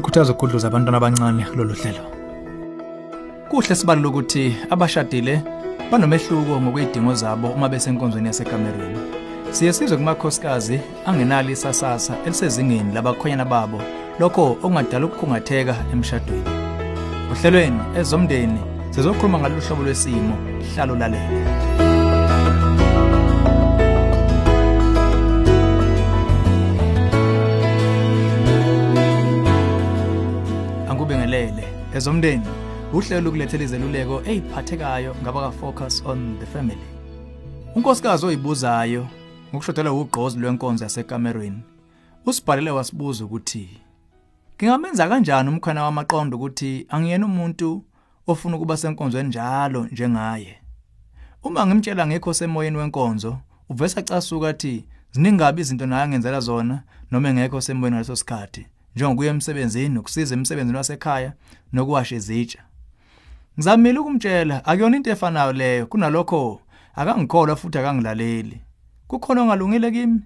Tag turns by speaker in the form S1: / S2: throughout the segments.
S1: sikhuthaza ukudluza abantwana abancane kulolu hlelo. Kuhle sibalula ukuthi abashadile banomehluko ngokwedingo zabo uma besenkonzweni yasekamerweni siye sizwe kumakhosikazi angenalo isasasa elisezingeni labakhonyana babo lokho okungadala ukukhungatheka emshadweni. Ohlelweni ezomndeni sizokhuluma ngalolu hlobo lwesimo hlalo lalela angikubingelele ezomndeni uhlelo ukulethela izeluleko eziphathekayo ngabaka focus on the family. Unkosikazi oyibuzayo ngokushodelwa ugqozi lwenkonzo yasekamerweni usibhalele wasibuza ukuthi ngingamenza kanjani umkhwana wamaqondo ukuthi angiyena umuntu ofuna ukuba senkonzweni njalo njengaye? Uma ngimtshela ngekho semoyeni wenkonzo uvesa casuka athi ziningabi izinto naye angenzela zona noma engekho semoyeni ngaleso sikhathi njengokuya emsebenzini ukusiza emsebenzini wasekhaya nokuwasha izitsha. Ngizamile ukumtshela akuyona into efanayo leyo. Kunalokho akangikholwa futhi akangilaleli. Kukhona ongalungile kimi?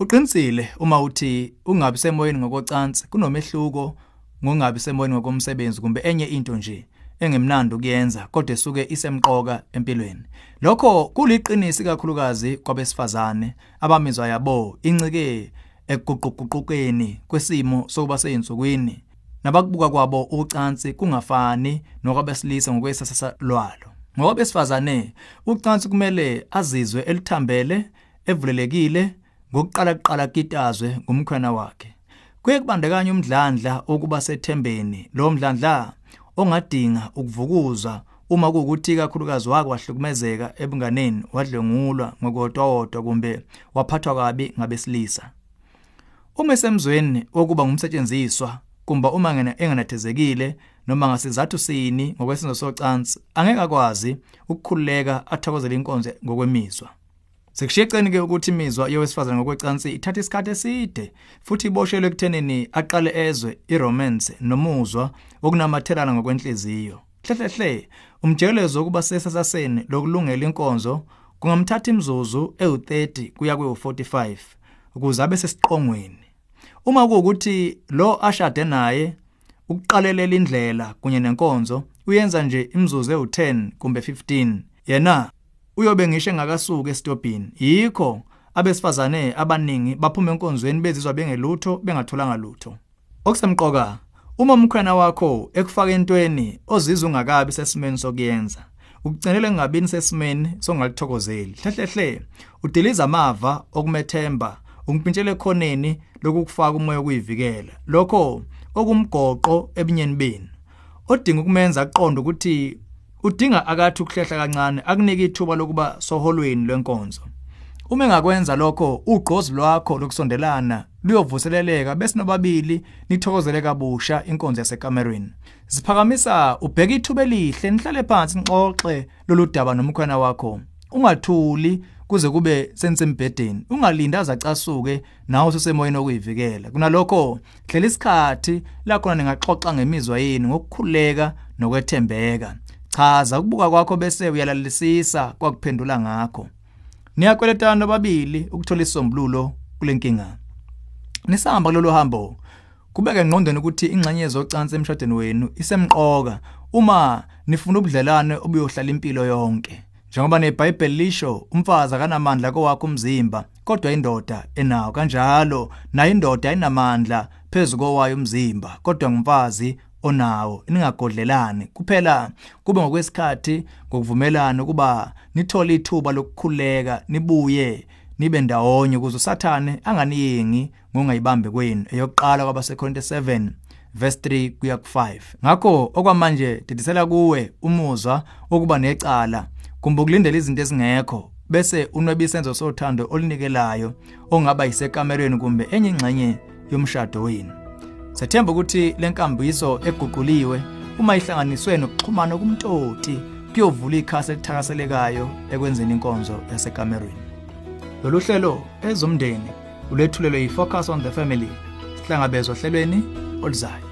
S1: Uqinisile uma uthi ungabi semoyeni ngokocansi kunomehluko ngongabi semoyeni ngokomsebenzi kumbe enye into nje engemnandi ukuyenza kodwa esuke isemqoka empilweni. Lokho kuliqinisi kakhulukazi kwabesifazane abamizwa yabo incike ekuguquguqukeni kwesimo sokuba seyinsukwini nabakubuka kwabo ucansi kungafani nokwabesilisa ngokwesasasa lwalo. Ngokwabesifazane ucansi kumele azizwe elithambele evulelekile ngokuqala kuqala kitazwe ngumkhwana wakhe. Kuye kubandakanya umdlandla okuba sethembeni. Lo mdlandla ongadinga ukuvukuzwa uma kuukuthi kakhulukazi wake wahlukumezeka ebunganeni wadlengulwa ngokodwa kumbe waphathwa kabi ngabesilisa. Uma esemzweni wokuba ngumsetshenziswa kumba uma ngena engenathezekile noma ngasizathu sini ngokwesenzo socansi angeke akwazi ukukhululeka athokozele inkonzo ngokwemizwa Sekushiyeceni ke ukuthi imizwa yowesifazane ngokwecansi ithatha isikhathi eside futhi iboshelwe ekuthenini aqale ezwe iromance nomuzwa okunamathelana ngokwenhliziyo. Hlehle umjelezo wokuba sesasaseni lokulungela inkonzo kungamthatha imizuzu ewu30 kuya kwe45 ukuze abe sesiqongweni. Uma kuukuthi lo ashade naye ukuqalelela indlela kunye nenkonzo uyenza nje imizuzu ewu10 kumbe 15 yena uyobe ngisho engakasuka esitobhini. Yikho abesifazane abaningi baphuma enkonzweni bezizwa bengelutho bengatholanga lutho. Okusemqoka uma umkhwena wakho ekufaka entweni ozizwa ungakabi sesimeni sokuyenza ukucinela ngabini sesimeni songalithokozeli hlehle udiliza amava okumethemba ungiphintshele ekhoneni lokukufaka umoya okuyivikela lokho okumgoqo ebinyeni beni odinga ukumenza aqonde ukuthi udinga akathi ukuhlehla kancane akunike ithuba lokuba soholweni lwenkonzo. Uma engakwenza lokho ugqozi lwakho lokusondelana luyovuseleleka bese nobabili nithokozele kabusha inkonzo yasekamerweni siphakamisa ubheka ithuba elihle nihlale phansi nixoxe lolu daba nomkhwana wakho. Ungathuli kuze kube sensembedeni ungalinda azacasuke nawe usemoyeni okuyivikela kunalokho hlela isikhathi la khona ningaxoxa ngemizwa yenu ngokukhuleka nokwethembeka. Chaza ukubuka kwakho bese uyalalisisa kwakuphendula ngakho. Niyakweletana babili ukuthola isombululo kulenkinga nisahamba kulolu hambo. Kubeke engqondweni ukuthi ingxenye yezocansi emshadweni wenu isemqoka. Uma nifuna ubudlelane obuyohlala impilo yonke. Njengoba neBhayibheli lisho umfazi akanamandla kowakhe umzimba kodwa indoda enawo kanjalo nayo indoda ayinamandla phezulu kwayo umzimba kodwa ngumfazi onawo. Ningagodlelani kuphela kube ngokwesikhathi ngokuvumelana ukuba nithole ithuba lokukhuleka nibuye nibe ndawonye ukuze usathane anganiyingi ngongayibambe kwenu. Eyokuqala kwabaseKorinte 7 verse 3 kuya ku5 ngakho okwamanje didisela kuwe umuzwa wokuba necala kumbe ukulindela izinto ezingekho bese unwebisenzo sothando olinikelayo ongaba yisekamerweni kumbe enye ingxenye yomshado wenu Sethemba ukuthi lenkambiso eguquliwe uma ihlanganiswe nokuxhumana kumtoti kuyovula ikhasi elithakaselekayo ekwenzeni inkonzo yasekamerweni. Lolu hlelo ezomndeni ulethulelwe yifocus on the family sihlangabezwa hlelweni oluzayo.